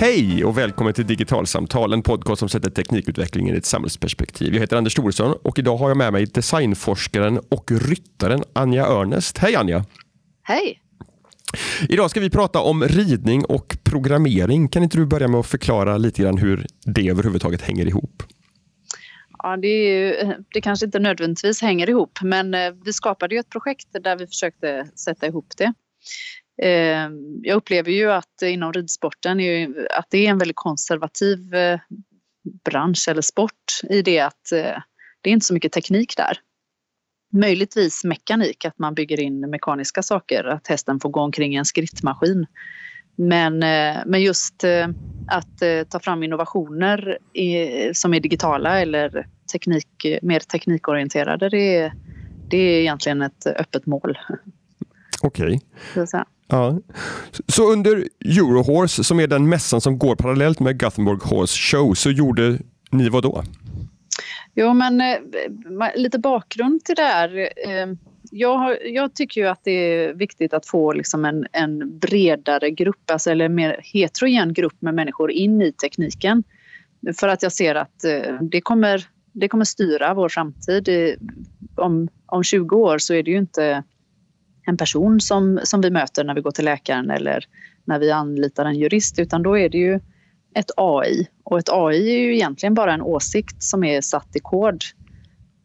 Hej och välkommen till Digitalsamtal, en podcast som sätter teknikutvecklingen i ett samhällsperspektiv. Jag heter Anders Thoresson och idag har jag med mig designforskaren och ryttaren Anja Örnest. Hej Anja! Hej! Idag ska vi prata om ridning och programmering. Kan inte du börja med att förklara lite grann hur det överhuvudtaget hänger ihop? Ja, det, är ju, det kanske inte nödvändigtvis hänger ihop men eh, vi skapade ju ett projekt där vi försökte sätta ihop det. Eh, jag upplever ju att inom ridsporten är, att det är en väldigt konservativ eh, bransch eller sport i det att det är inte så mycket teknik där. Möjligtvis mekanik, att man bygger in mekaniska saker, att hästen får gå omkring i en skrittmaskin. Men, men just att ta fram innovationer som är digitala eller teknik, mer teknikorienterade, det är, det är egentligen ett öppet mål. Okej. Okay. Ja. Så under Eurohorse, som är den mässan som går parallellt med Gothenburg Horse Show, så gjorde ni vad då? Jo, men eh, lite bakgrund till det här. Eh, jag, jag, tycker ju att det är viktigt att få liksom en, en bredare grupp, alltså, eller mer heterogen grupp med människor in i tekniken. För att jag ser att eh, det kommer, det kommer styra vår framtid. Om, om 20 år så är det ju inte en person som, som vi möter när vi går till läkaren eller när vi anlitar en jurist utan då är det ju ett AI. Och ett AI är ju egentligen bara en åsikt som är satt i kod.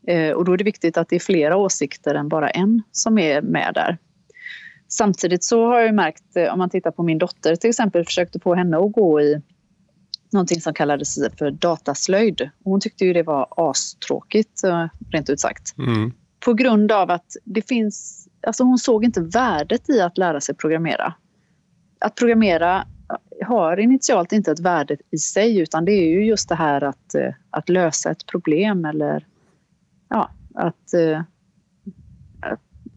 Eh, och då är det viktigt att det är flera åsikter än bara en som är med där. Samtidigt så har jag märkt, eh, om man tittar på min dotter till exempel, försökte få henne att gå i någonting som kallades för dataslöjd. hon tyckte ju det var astråkigt, eh, rent ut sagt. Mm. På grund av att det finns alltså hon såg inte värdet i att lära sig programmera. Att programmera har initialt inte ett värde i sig utan det är ju just det här att, eh, att lösa ett problem eller ja, att, eh,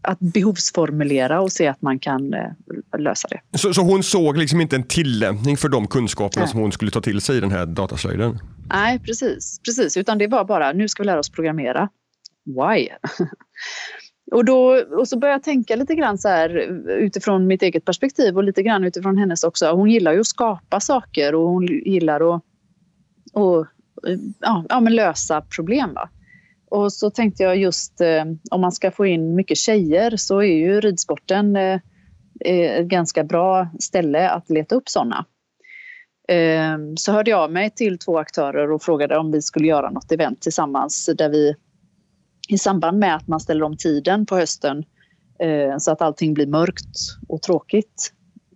att behovsformulera och se att man kan eh, lösa det. Så, så hon såg liksom inte en tillämpning för de kunskaperna Nej. som hon skulle ta till sig i den här dataslöjden? Nej, precis, precis. Utan det var bara, nu ska vi lära oss programmera. Why? Och, då, och så började jag tänka lite grann så här utifrån mitt eget perspektiv och lite grann utifrån hennes också. Hon gillar ju att skapa saker och hon gillar att och, ja, ja, men lösa problem. Va? Och så tänkte jag just eh, om man ska få in mycket tjejer så är ju ridsporten eh, eh ett ganska bra ställe att leta upp sådana. Eh, så hörde jag mig till två aktörer och frågade om vi skulle göra något event tillsammans där vi i samband med att man ställer om tiden på hösten eh, så att allting blir mörkt och tråkigt.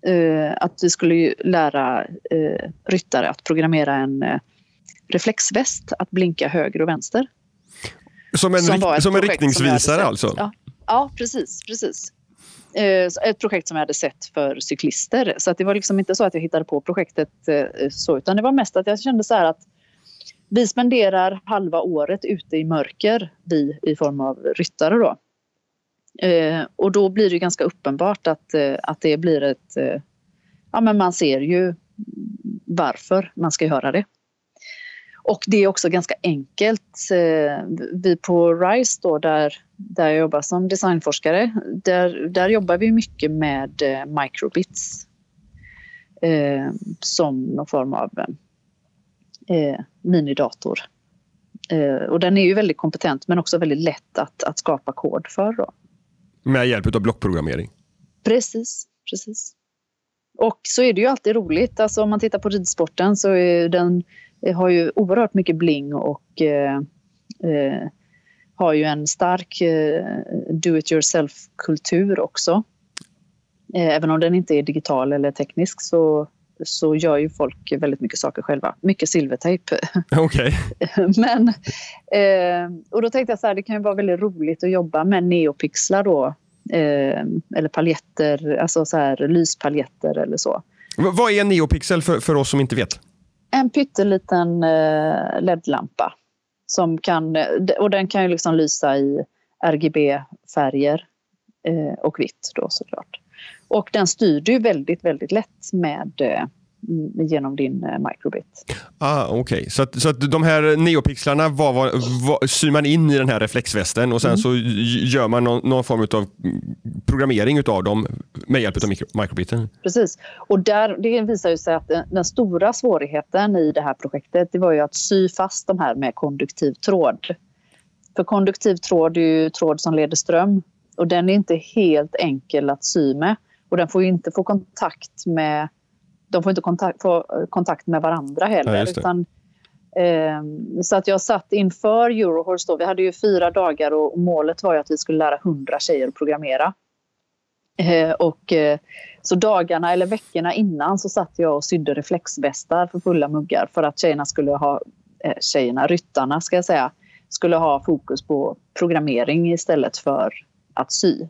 Eh, att vi skulle lära eh, ryttare att programmera en eh, reflexväst att blinka höger och vänster. Som en, som som en riktningsvisare alltså? Ja, ja, precis. precis. Eh, ett projekt som jag hade sett för cyklister. Så att det var liksom inte så att jag hittade på projektet eh, så utan det var mest att jag kände så här att vi spenderar halva året ute i mörker, vi i form av ryttare. Då. Eh, och då blir det ganska uppenbart att, eh, att det blir ett... Eh, ja, men man ser ju varför man ska göra det. Och det är också ganska enkelt. Eh, vi på RISE, då, där, där jag jobbar som designforskare, där, där jobbar vi mycket med eh, microbits eh, som någon form av eh, eh, minidator. Eh, och den är ju väldigt kompetent men också väldigt lätt att, att skapa kod för. Då. Med hjälp av blockprogrammering? Precis, precis. Och så är det ju alltid roligt. Alltså om man tittar på ridsporten så är den har ju oerhört mycket bling och eh, eh, har ju en stark eh, do it yourself-kultur också. Eh, även om den inte är digital eller teknisk så så gör ju folk väldigt mycket saker själva. Mycket silvertejp. Okay. Men, eh, och då tänkte jag så här, det kan ju vara väldigt roligt att jobba med neopixlar då. Eh, eller paljetter, alltså så här lyspaljetter eller så. V vad är en neopixel för, för oss som inte vet? En pytteliten eh, LED-lampa. Som kan, och den kan ju liksom lysa i RGB-färger eh, och vitt då såklart. Och den styr du väldigt, väldigt lätt med eh, genom din eh, microbit. Ah, Okej, okay. så, att, så att de här neopixlarna var, var, var, syr man in i den här reflexvästen och sen mm. så gör man någon, någon form av programmering av dem Med hjälp av mikro, microbiten? Precis. Och där, det visar ju sig att den, den, stora svårigheten i det här projektet det var ju att sy fast de här med konduktiv tråd. För konduktiv tråd är ju tråd som leder ström och den är inte helt enkel att sy med. Och den får inte få kontakt med de får inte kontakt, få kontakt med varandra heller. Ja, utan, eh, så att jag satt inför Eurohorse då, vi hade ju fyra dagar och målet var att vi skulle lära hundra tjejer att programmera. Eh, och, eh, så dagarna eller veckorna innan så satt jag och sydde reflexvästar för fulla muggar för att tjejerna skulle ha, eh, tjejerna, ryttarna ska jag säga, skulle ha fokus på programmering istället för att sy.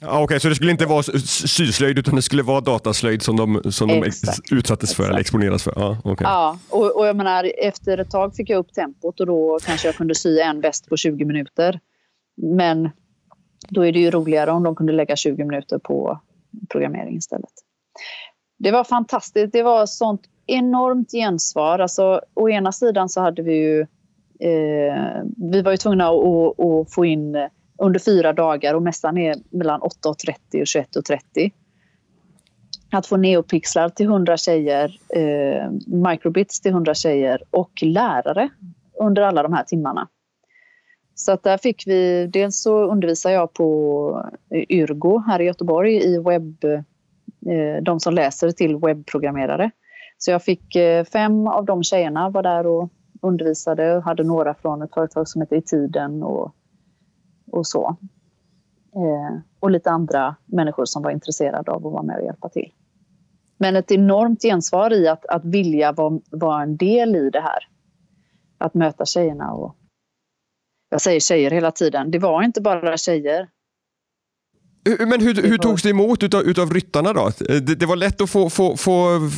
Ja, Okej, okay, så det skulle inte vara syslöjd utan det skulle vara dataslöjd som de, som de utsattes för Exakt. eller exponeras för? Ja, okay. ja och, och jag menar, efter ett tag fick jag upp tempot och då kanske jag kunde sy en väst på 20 minuter. Men då är det ju roligare om de kunde lägga 20 minuter på programmering istället. Det var fantastiskt. Det var sånt enormt gensvar. Alltså, å ena sidan så hade vi ju... Eh, vi var ju tvungna att, att få in under fyra dagar och mässan är mellan 8.30 och 21.30. Att få neopixlar till 100 tjejer, eh, microbits till 100 tjejer och lärare under alla de här timmarna. Så att där fick vi, dels så undervisar jag på eh, Yrgo här i Göteborg i webb, eh, de som läser till webbprogrammerare. Så jag fick eh, fem av de tjejerna var där och undervisade och hade några från ett företag som heter I Tiden och och så. Eh, och lite andra människor som var intresserade av att vara med och hjälpa till. Men ett enormt gensvar i att, att vilja vara, vara en del i det här. Att möta tjejerna och... Jag säger tjejer hela tiden. Det var inte bara tjejer. Men hur, hur togs det emot utav, utav ryttarna då? Det, det, var lätt att få, få, få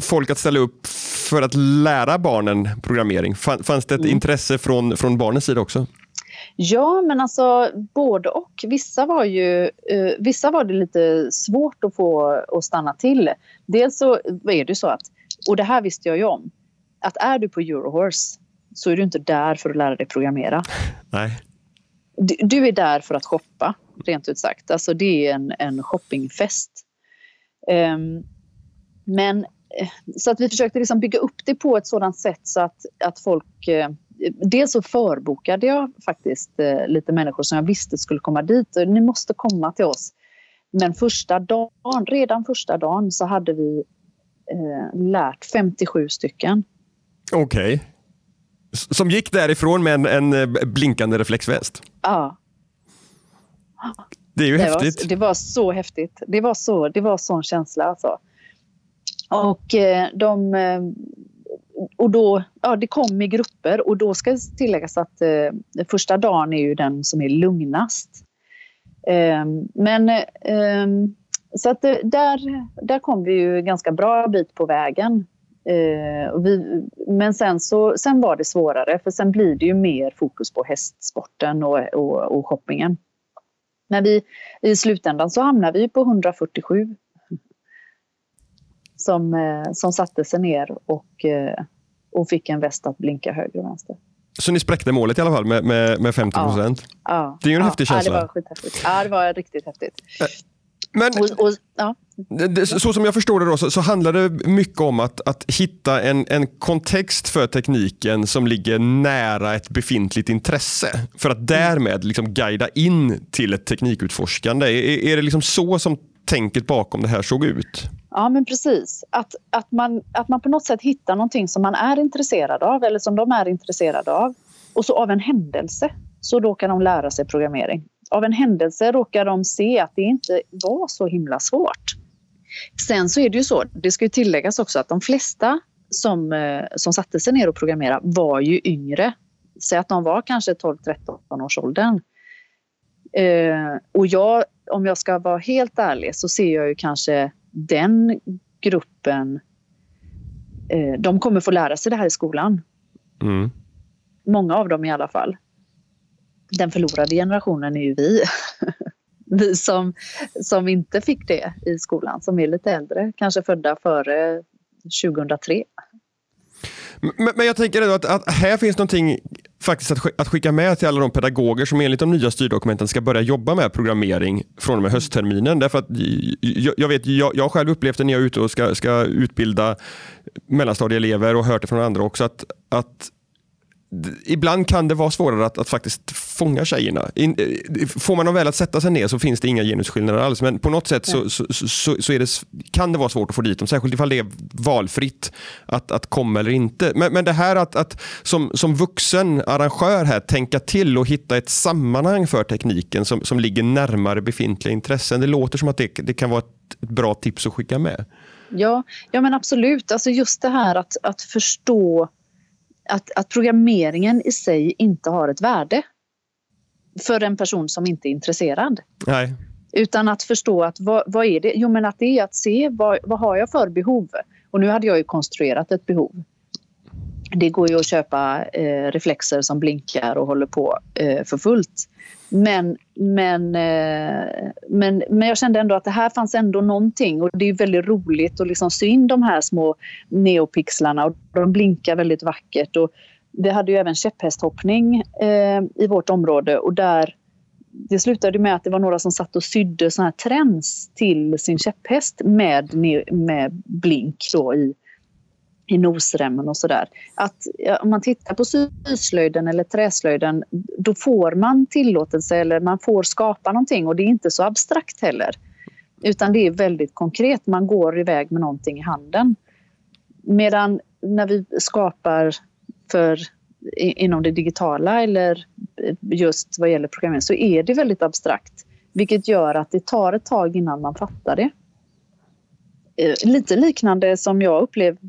folk att ställa upp för att lära barnen programmering. Fanns det ett mm. intresse från, från barnens sida också? Ja, men alltså både och. Vissa var ju eh, vissa var det lite svårt att få att stanna till. Dels så är det så att, och det här visste jag ju om, att är du på Eurohorse så är du inte där för att lära dig programmera. Nej. Du, du är där för att shoppa, rent ut sagt. Alltså det är en, en shoppingfest. Um, men eh, så att vi försökte liksom bygga upp det på ett sådant sätt så att, att folk eh, dels så förbokade jag faktiskt eh, lite människor som jag visste skulle komma dit. Ni måste komma till oss. Men första dagen, redan första dagen så hade vi eh, lärt 57 stycken. Okej. Okay. Som gick därifrån med en, en eh, blinkande reflexväst? Ja. Det är ju det häftigt. Var, det var så häftigt. Det var så, det var sån känsla alltså. Och eh, de eh, och då, ja, det kom i grupper och då ska tilläggas att eh, första dagen är ju den som är lugnast. Eh, men eh, så att eh, där, där kom vi ju ganska bra bit på vägen. Eh, vi, men sen, så, sen var det svårare för sen blir det ju mer fokus på hästsporten och, och, och shoppingen. När vi, I slutändan så hamnar vi på 147 som, eh, som satte sig ner och, eh, och fick en väst att blinka höger och vänster. Så ni spräckte målet i alla fall med, med, med 50 procent? Ja. ja. Det är ju en ja. häftig känsla. Ja, det var skithäftigt. Ja, det var riktigt häftigt. Eh, men och, och, ja. så som jag förstår det då, så, så handlar det mycket om att, att hitta en, en kontext för tekniken som ligger nära ett befintligt intresse. För att därmed liksom guida in till ett teknikutforskande. Är, är det liksom så som tänket bakom det här såg ut? Ja, men precis. Att, att, man, att man på något sätt hittar någonting som man är intresserad av eller som de är intresserade av. Och så av en händelse så råkar de lära sig programmering. Av en händelse råkar de se att det inte var så himla svårt. Sen så är det ju så, det ska ju tilläggas också att de flesta som, eh, som satte sig ner och programmerade var ju yngre. Säg att de var kanske 12-13 års åldern. Eh, och jag, om jag ska vara helt ärlig så ser jag ju kanske den gruppen, eh, de kommer få lära sig det här i skolan. Mm. Många av dem i alla fall. Den förlorade generationen är ju vi. vi som, som inte fick det i skolan, som är lite äldre, kanske födda före 2003. Men, men jag tänker att, att här finns någonting faktiskt att, att skicka med till alla de pedagoger som enligt de nya styrdokumenten ska börja jobba med programmering från och med höstterminen. Därför att jag, jag vet, jag, jag har själv upplevt det när jag är ute och ska, ska utbilda mellanstadieelever och hört det från andra också, att, att ibland kan det vara svårare att, att faktiskt fånga tjejerna. In, eh, får man dem väl att sätta sig ner så finns det inga genusskillnader alls. Men på något sätt så, så, så, så det, kan det vara svårt att få dit dem. Särskilt ifall det är valfritt att, att komma eller inte. Men, men det här att, att som, som vuxen arrangör här tänka till och hitta ett sammanhang för tekniken som, som ligger närmare befintliga intressen. Det låter som att det, det kan vara ett, ett bra tips att skicka med. Ja, ja men absolut. Alltså just det här att, att förstå att, att programmeringen i sig inte har ett värde för en person som inte är intresserad. Nej. Utan att förstå att vad, vad, är det? Jo, men att det är att se vad, vad har jag för behov? Och nu hade jag ju konstruerat ett behov. Det går ju att köpa eh, reflexer som blinkar och håller på eh, för fullt. Men, men, eh, men, men jag kände ändå att det här fanns ändå någonting och det är väldigt roligt att liksom sy in de här små neopixlarna och de blinkar väldigt vackert. Och vi hade ju även käpphästhoppning eh, i vårt område och där det slutade med att det var några som satt och sydde såna här träns till sin käpphäst med, med blink då i, i nosremmen och sådär. Att om man tittar på syslöjden eller träslöjden då får man tillåtelse eller man får skapa någonting och det är inte så abstrakt heller. Utan det är väldigt konkret, man går iväg med någonting i handen. Medan när vi skapar för inom det digitala eller just vad gäller programmering så är det väldigt abstrakt. Vilket gör att det tar ett tag innan man fattar det. Eh, lite liknande som jag upplevde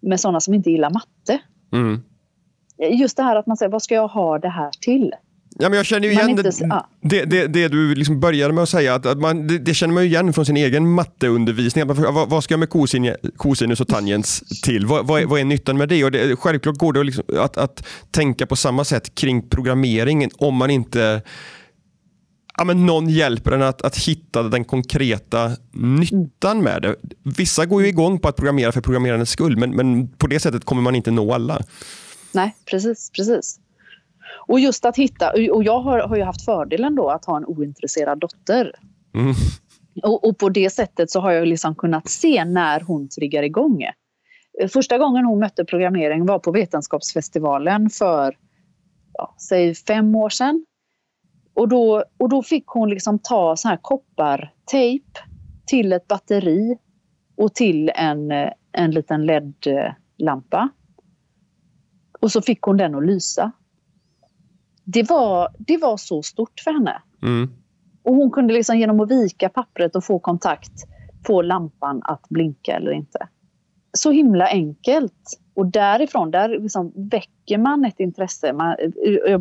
med sådana som inte gillar matte. Mm. Just det här att man säger, vad ska jag ha det här till? Ja, men jag känner ju igen inte, det, det, det, det, du liksom började med att säga, att, att man, det, det, känner man ju igen från sin egen matteundervisning. Vad, vad ska jag med kosin, kosinus och tangens till? Vad, vad, är, vad är nyttan med det? Och det, Självklart går det liksom att, att tänka på samma sätt kring programmeringen om man inte ja, men någon hjälper en att, att hitta den konkreta nyttan med det. Vissa går ju igång på att programmera för programmerandets skull, men, men på det sättet kommer man inte nå alla. Nej, precis. precis. Och just att hitta, och jag har, har ju haft fördelen då att ha en ointresserad dotter. Mm. Och, och, på det sättet så har jag liksom kunnat se när hon triggar igång. Första gången hon mötte programmering var på Vetenskapsfestivalen för ja, säg fem år sedan. Och då, och då fick hon liksom ta så här koppartejp till ett batteri och till en, en liten LED-lampa. Och så fick hon den att lysa det var, det var så stort för henne. Mm. Och hon kunde liksom genom att vika pappret och få kontakt få lampan att blinka eller inte. Så himla enkelt. Och därifrån där liksom väcker man ett intresse. Man, jag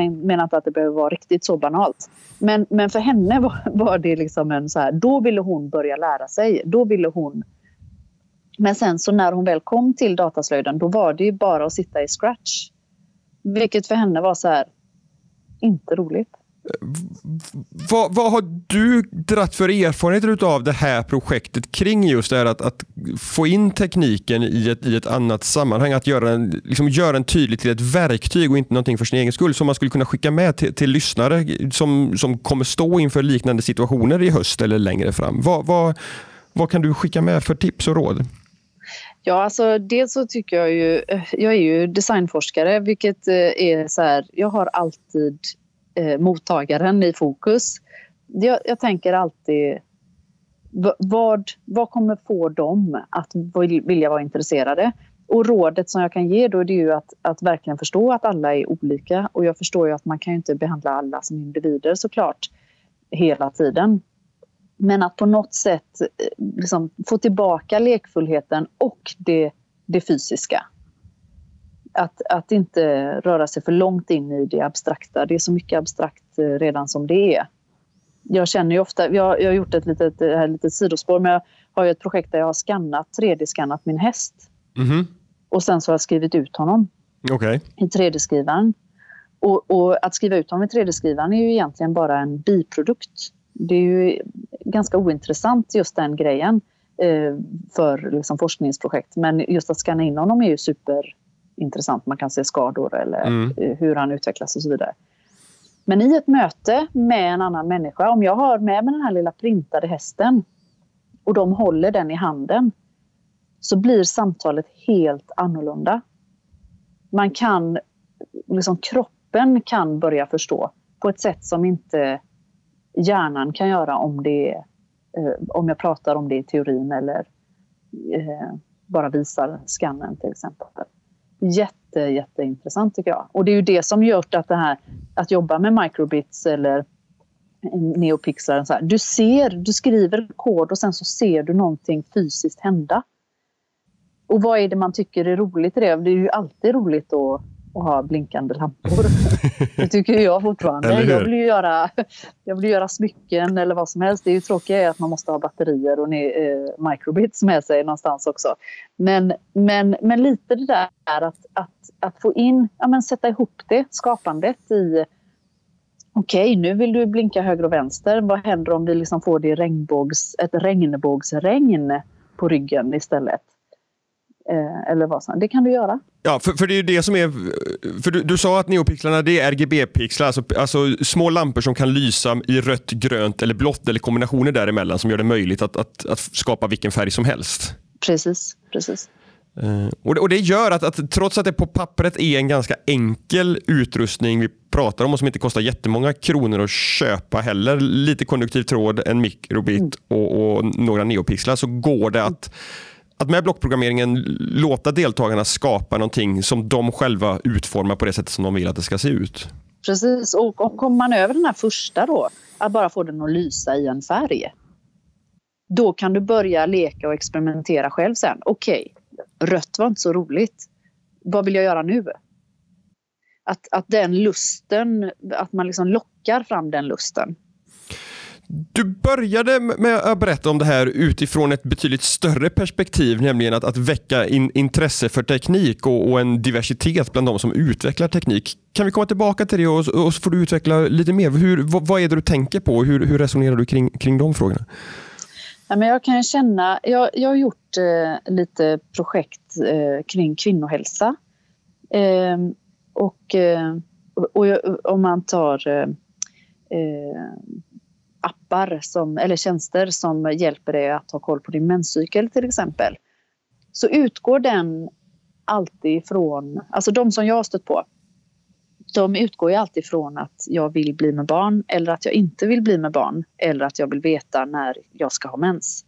menar inte att det behöver vara riktigt så banalt. Men, men för henne var, var det liksom en så här, då ville hon börja lära sig. Då ville hon men sen så när hon väl kom till dataslöjden då var det ju bara att sitta i scratch vilket för henne var så här, inte roligt. Vad, vad, har du dratt för erfarenheter av det här projektet kring just det här att, att få in tekniken i ett, i ett annat sammanhang? Att göra den, liksom göra den tydlig till ett verktyg och inte någonting för sin egen skull som man skulle kunna skicka med till, till lyssnare som, som kommer stå inför liknande situationer i höst eller längre fram. Vad, vad, vad kan du skicka med för tips och råd? Ja, alltså dels så tycker jag ju... Eh, jag är ju designforskare, vilket eh, är så här... Jag har alltid eh, mottagaren i fokus. Jag, jag tänker alltid... Vad, vad kommer få dem att vilja vara intresserade? Och rådet som jag kan ge då är det ju att, att verkligen förstå att alla är olika. Och jag förstår ju att man kan inte behandla alla som individer såklart hela tiden. Men att på något sätt eh, liksom, få tillbaka lekfullheten och det, det fysiska. Att, att inte röra sig för långt in i det abstrakta. Det är så mycket abstrakt eh, redan som det är. Jag känner ju ofta, jag, jag har gjort ett litet, här litet sidospår, men jag har ett projekt där jag har skannat, 3D-skannat min häst. Mm. Och sen så har jag skrivit ut honom okay. i 3D-skrivaren. Och, och, att skriva ut honom i 3D-skrivaren är ju egentligen bara en biprodukt det är ju ganska ointressant just den grejen eh, för liksom, forskningsprojekt. Men just att scanna in honom är ju super, intressant. Man kan se skador eller mm. hur han utvecklas och så vidare. Men i ett möte med en annan människa, om jag har med mig den här lilla printade hästen och de håller den i handen så blir samtalet helt annorlunda. Man kan, liksom kroppen kan börja förstå på ett sätt som inte hjärnan kan göra om, det, eh, om jag pratar om det i teorin eller eh, bara visar skannen till exempel. Jätte, jätteintressant tycker jag. Och det är ju det som gjort att det här att jobba med microbits eller neopixlar. Så här, du ser, du skriver kod och sen så ser du någonting fysiskt hända. Och vad är det man tycker är roligt i det? Det är ju alltid roligt att och ha blinkande lampor. Det tycker jag fortfarande. Jag vill ju göra, jag vill göra smycken eller vad som helst. Det är ju tråkiga är att man måste ha batterier och eh, microbits med sig någonstans också. Men, men, men lite det där att, att, att få in, ja, men sätta ihop det, skapandet i Okej, okay, nu vill du blinka höger och vänster. Vad händer om vi liksom får det regnbågs, ett regnbågsregn på ryggen istället? Eh, eller vad som Det kan du göra. Ja, för, för det är det som är... För du, du sa att neopixlarna det är RGB-pixlar, alltså, alltså små lampor som kan lysa i rött, grönt eller blått eller kombinationer däremellan som gör det möjligt att, att, att skapa vilken färg som helst. Precis, precis. Uh, och, det, och det gör att, att, trots att det på pappret är en ganska enkel utrustning vi pratar om och som inte kostar jättemånga kronor att köpa heller, lite konduktiv tråd, en mikrobit mm. och, och, några neopixlar, så går det att att med blockprogrammeringen låta deltagarna skapa någonting som de själva utformar på det sättet som de vill att det ska se ut. Precis, och kommer man över den här första då, att bara få den att lysa i en färg. Då kan du börja leka och experimentera själv sen. Okej, okay, rött var inte så roligt. Vad vill jag göra nu? Att, att den lusten, att man liksom lockar fram den lusten. Du började med att berätta om det här utifrån ett betydligt större perspektiv, nämligen att, att väcka in, intresse för teknik och, och, en diversitet bland de som utvecklar teknik. Kan vi komma tillbaka till det och, och så får du utveckla lite mer. Hur, vad, vad, är det du tänker på? Hur, hur resonerar du kring, kring de frågorna? Ja, men jag kan känna, jag, jag har gjort eh, lite projekt eh, kring kvinnohälsa. Ehm, eh, och, eh, och, jag, om man tar eh, eh, appar som, eller tjänster som hjälper dig att ha koll på din menscykel till exempel. Så utgår den alltid ifrån, alltså de som jag har stött på, de utgår ju alltid från att jag vill bli med barn eller att jag inte vill bli med barn eller att jag vill veta när jag ska ha mens.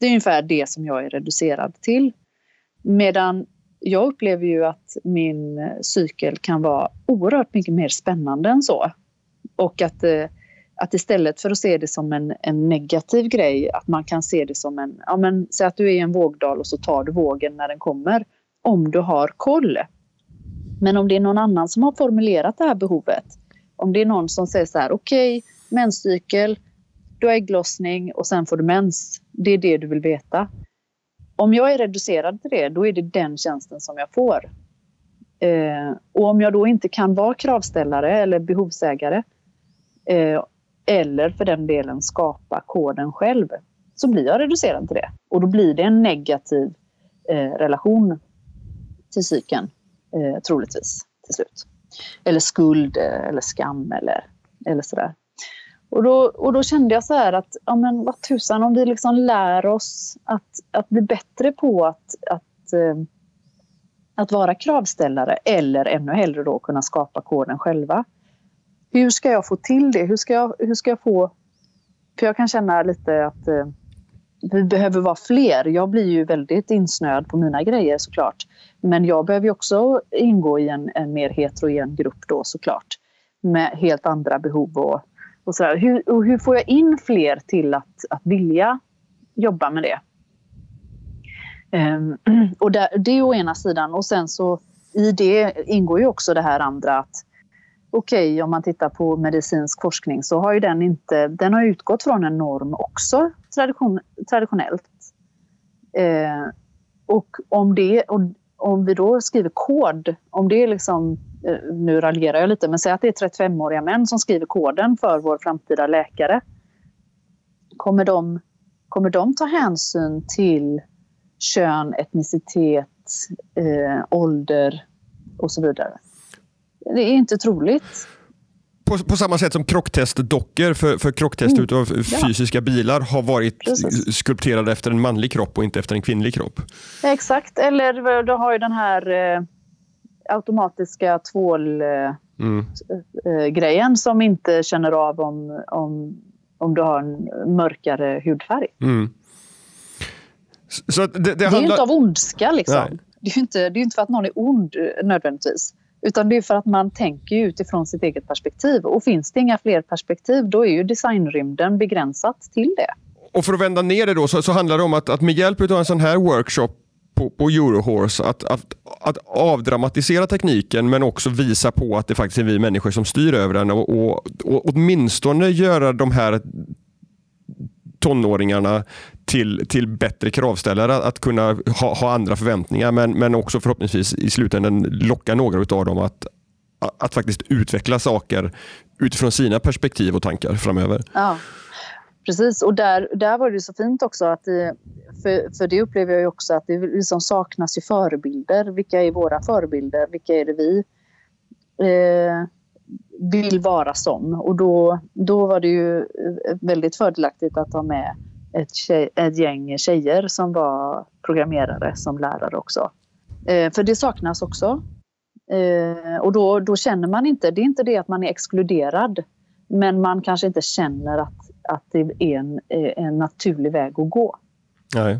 Det är ungefär det som jag är reducerad till. Medan jag upplever ju att min cykel kan vara oerhört mycket mer spännande än så. Och att eh, att istället för att se det som en, en negativ grej, att man kan se det som en... Ja, men, säg att du är i en vågdal och så tar du vågen när den kommer, om du har koll. Men om det är någon annan som har formulerat det här behovet, om det är någon som säger så här, okej, okay, menscykel, du har ägglossning och sen får du mens. Det är det du vill veta. Om jag är reducerad till det, då är det den tjänsten som jag får. Eh, och om jag då inte kan vara kravställare eller behovsägare eh, eller för den delen skapa koden själv så blir jag reducerad till det. Och då blir det en negativ eh, relation till cykeln eh, troligtvis till slut. Eller skuld eh, eller skam eller, eller sådär. Och då, och då kände jag så här att, ja men vad tusan om vi liksom lär oss att, att bli bättre på att, att, eh, att vara kravställare eller ännu hellre då kunna skapa koden själva hur ska jag få till det? Hur ska jag, hur ska jag få... För jag kan känna lite att eh, vi behöver vara fler. Jag blir ju väldigt insnöad på mina grejer såklart. Men jag behöver ju också ingå i en, en mer heterogen grupp då såklart. Med helt andra behov och, och sådär. Hur, och hur får jag in fler till att, att vilja jobba med det? Um, och där, det är å ena sidan. Och sen så i det ingår ju också det här andra att okej, okay, om man tittar på medicinsk forskning så har ju den inte, den har utgått från en norm också tradition, traditionellt. Eh, och om det, och om vi då skriver kod, om det är liksom, eh, nu raljerar jag lite, men säg att det är 35-åriga män som skriver koden för vår framtida läkare. Kommer de, kommer de ta hänsyn till kön, etnicitet, eh, ålder, och så vidare. Det är inte troligt. På, på samma sätt som krocktestdockor för, för krocktest mm. av fysiska ja. bilar har varit Precis. skulpterade efter en manlig kropp och inte efter en kvinnlig kropp. Exakt, eller du har ju den här eh, automatiska tvålgrejen eh, mm. eh, som inte känner av om, om, om du har en mörkare hudfärg. Mm. Så det, det, det handlar... är ju inte av ondska. Liksom. Det är ju inte, det är inte för att någon är ond eh, nödvändigtvis. Utan det är för att man tänker utifrån sitt eget perspektiv. Och finns det inga fler perspektiv då är ju designrymden begränsat till det. Och för att vända ner det då så, så handlar det om att, att med hjälp av en sån här workshop på, på Eurohorse att, att, att avdramatisera tekniken men också visa på att det faktiskt är vi människor som styr över den och, och, och åtminstone göra de här tonåringarna till, till bättre kravställare att kunna ha, ha andra förväntningar men, men också förhoppningsvis i slutändan locka några av dem att, att faktiskt utveckla saker utifrån sina perspektiv och tankar framöver. Ja, precis. Och där, där var det så fint också att det, för, för det upplever jag också att det liksom saknas ju förebilder. Vilka är våra förebilder? Vilka är det vi eh, vill vara som? Och då, då var det ju eh, väldigt fördelaktigt att ha med ett, tjej, ett gäng tjejer som var programmerare som lärare också. Eh, för det saknas också. Eh, och då, då känner man inte, det är inte det att man är exkluderad, men man kanske inte känner att, att det är en, eh, en naturlig väg att gå. Nej.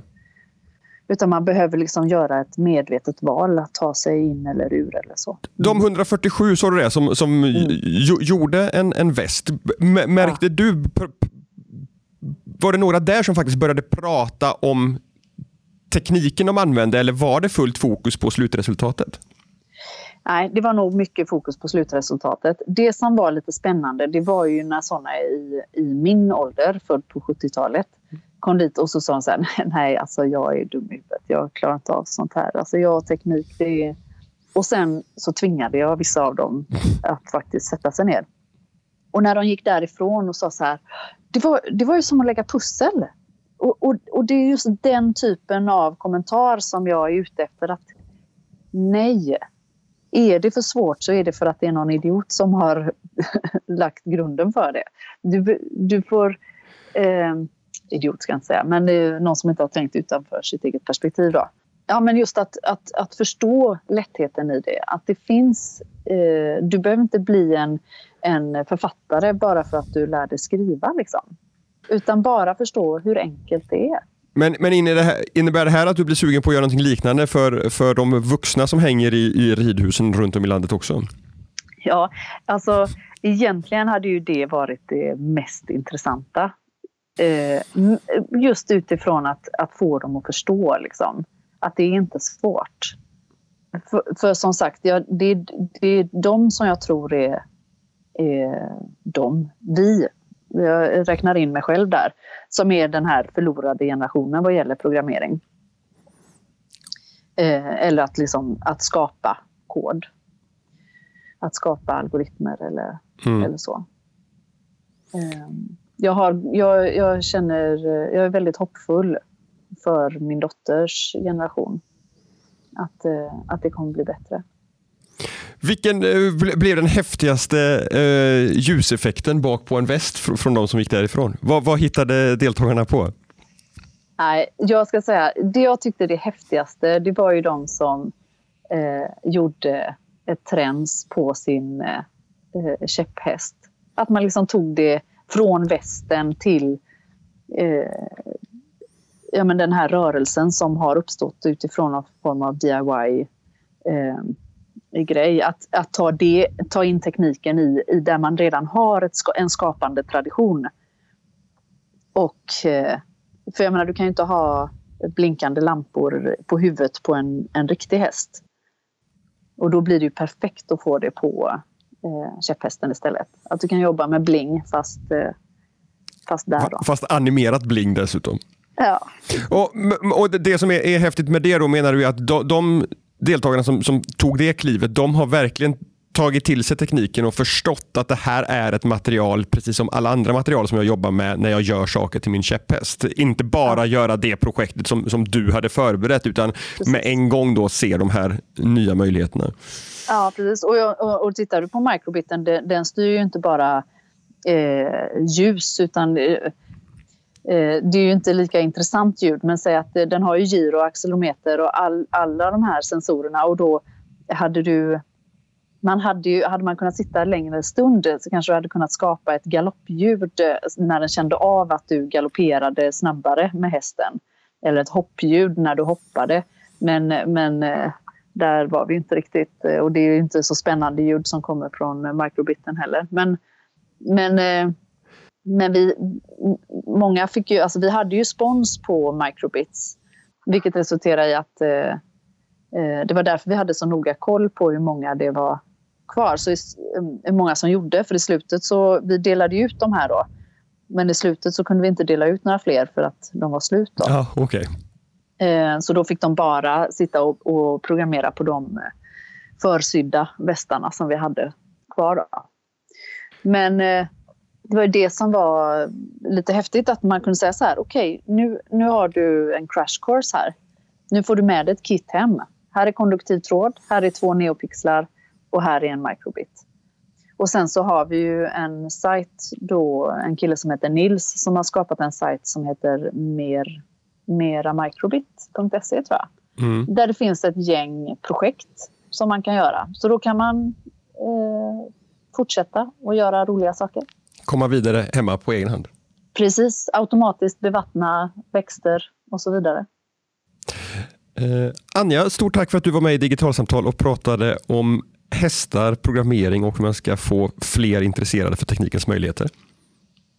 Utan man behöver liksom göra ett medvetet val att ta sig in eller ur eller så. De 147 sa du det, som, som mm. gjorde en, en väst. Märkte ja. du var det några där som faktiskt började prata om tekniken de använde eller var det fullt fokus på slutresultatet? Nej, det var nog mycket fokus på slutresultatet. Det som var lite spännande det var ju när sådana i, i min ålder, född på 70-talet, kom dit och så sa de så här, nej alltså jag är dum i huvudet, jag klarar inte av sånt här. Alltså jag har teknik, det är... Och sen så tvingade jag vissa av dem att faktiskt sätta sig ner. Och när de gick därifrån och sa så här, det var, det var ju som att lägga pussel. Och, och, och, det är just den typen av kommentar som jag är ute efter. att Nej, är det för svårt så är det för att det är någon idiot som har lagt grunden för det. Du, du får... Eh, idiot ska jag inte säga, men det är någon som inte har tänkt utanför sitt eget perspektiv. Då. Ja, men just att, att, att förstå lättheten i det. Att det finns... Eh, du behöver inte bli en en författare bara för att du lär dig skriva. Liksom. Utan bara förstå hur enkelt det är. Men, men innebär det här att du blir sugen på att göra något liknande för, för de vuxna som hänger i, i ridhusen runt om i landet också? Ja, alltså egentligen hade ju det varit det mest intressanta. Eh, just utifrån att, att få dem att förstå liksom, att det är inte svårt. För, för som sagt, ja, det, det är de som jag tror är eh, de, vi, jag räknar in mig själv där, som är den här förlorade generationen vad gäller programmering. Eh, eller att, liksom, att skapa kod. Att skapa algoritmer eller, mm. eller så. Eh, jag, har, jag, jag känner, jag är väldigt hoppfull för min dotters generation. Att, eh, att det kommer bli bättre. Vilken eh, blev den häftigaste eh, ljuseffekten bak på en väst fr från de som gick därifrån? Vad, vad hittade deltagarna på? Nej, jag ska säga, det jag tyckte det häftigaste, det var ju de som eh, gjorde ett träns på sin eh, käpphäst. Att man liksom tog det från västen till eh, ja, men den här rörelsen som har uppstått utifrån någon form av DIY eh, grej. Att, att ta, det, ta in tekniken i, i där man redan har ett, en skapande tradition. Och, eh, för jag menar, du kan ju inte ha blinkande lampor på huvudet på en, en riktig häst. Och då blir det ju perfekt att få det på eh, käpphästen istället. Att du kan jobba med bling fast, eh, fast där. Då. Fast animerat bling dessutom. Ja. Och, och det som är, är häftigt med det då menar du att de, de deltagarna som, som tog det klivet, de har verkligen tagit till sig tekniken och förstått att det här är ett material, precis som alla andra material som jag jobbar med när jag gör saker till min käpphäst. Inte bara göra det projektet som, som du hade förberett, utan med en gång då se de här nya möjligheterna. Ja, precis. Och, och, och tittar du på microbiten, den, den styr ju inte bara eh, ljus, utan eh, eh, det är ju inte lika intressant ljud, men säg att den har ju och accelerometer och all, alla de här sensorerna och då hade du man hade, ju, hade man kunnat sitta längre stund så kanske du hade kunnat skapa ett galoppljud eh, när den kände av att du galopperade snabbare med hästen. Eller ett hoppljud när du hoppade. Men, eh, men eh, där var vi inte riktigt. Och det är inte så spännande ljud som kommer från microbiten heller. Men, men, men vi, många fick ju, alltså vi hade ju spons på microbits. Vilket resulterade i att det var därför vi hade så noga koll på hur många det var kvar. Så är många som gjorde. För i slutet så, vi delade ut de här då. Men i slutet så kunde vi inte dela ut några fler för att de var slut. Då. Ja, okay. Eh, så då fick de bara sitta och, och programmera på de eh, försydda västarna som vi hade kvar. Då. Men eh, det var det som var lite häftigt att man kunde säga så här. Okej, okay, nu, nu har du en crash course här. Nu får du med dig ett kit hem. Här är konduktiv tråd, här är två neopixlar och här är en microbit. Och sen så har vi ju en sajt då, en kille som heter Nils som har skapat en sajt som heter mer, meramicrobit.se tror jag. Mm. Där det finns ett gäng projekt som man kan göra. Så då kan man eh, fortsätta och göra roliga saker. Komma vidare hemma på egen hand. Precis, automatiskt bevattna växter och så vidare. Eh, Anja, stort tack för att du var med i Digitalsamtal och pratade om hästar, programmering och hur man ska få fler intresserade för teknikens möjligheter.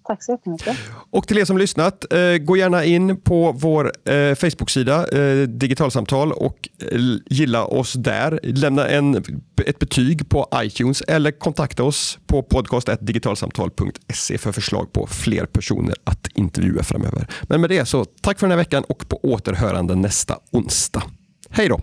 Tack så jättemycket. Och till er som lyssnat, eh, gå gärna in på vår eh, Facebook-sida eh, Digitalsamtal och eh, gilla oss där. Lämna en, ett betyg på iTunes eller kontakta oss på podcast.digitalsamtal.se för förslag på fler personer att intervjua framöver. Men med det så tack för den här veckan och på återhörande nästa onsdag. Hej då!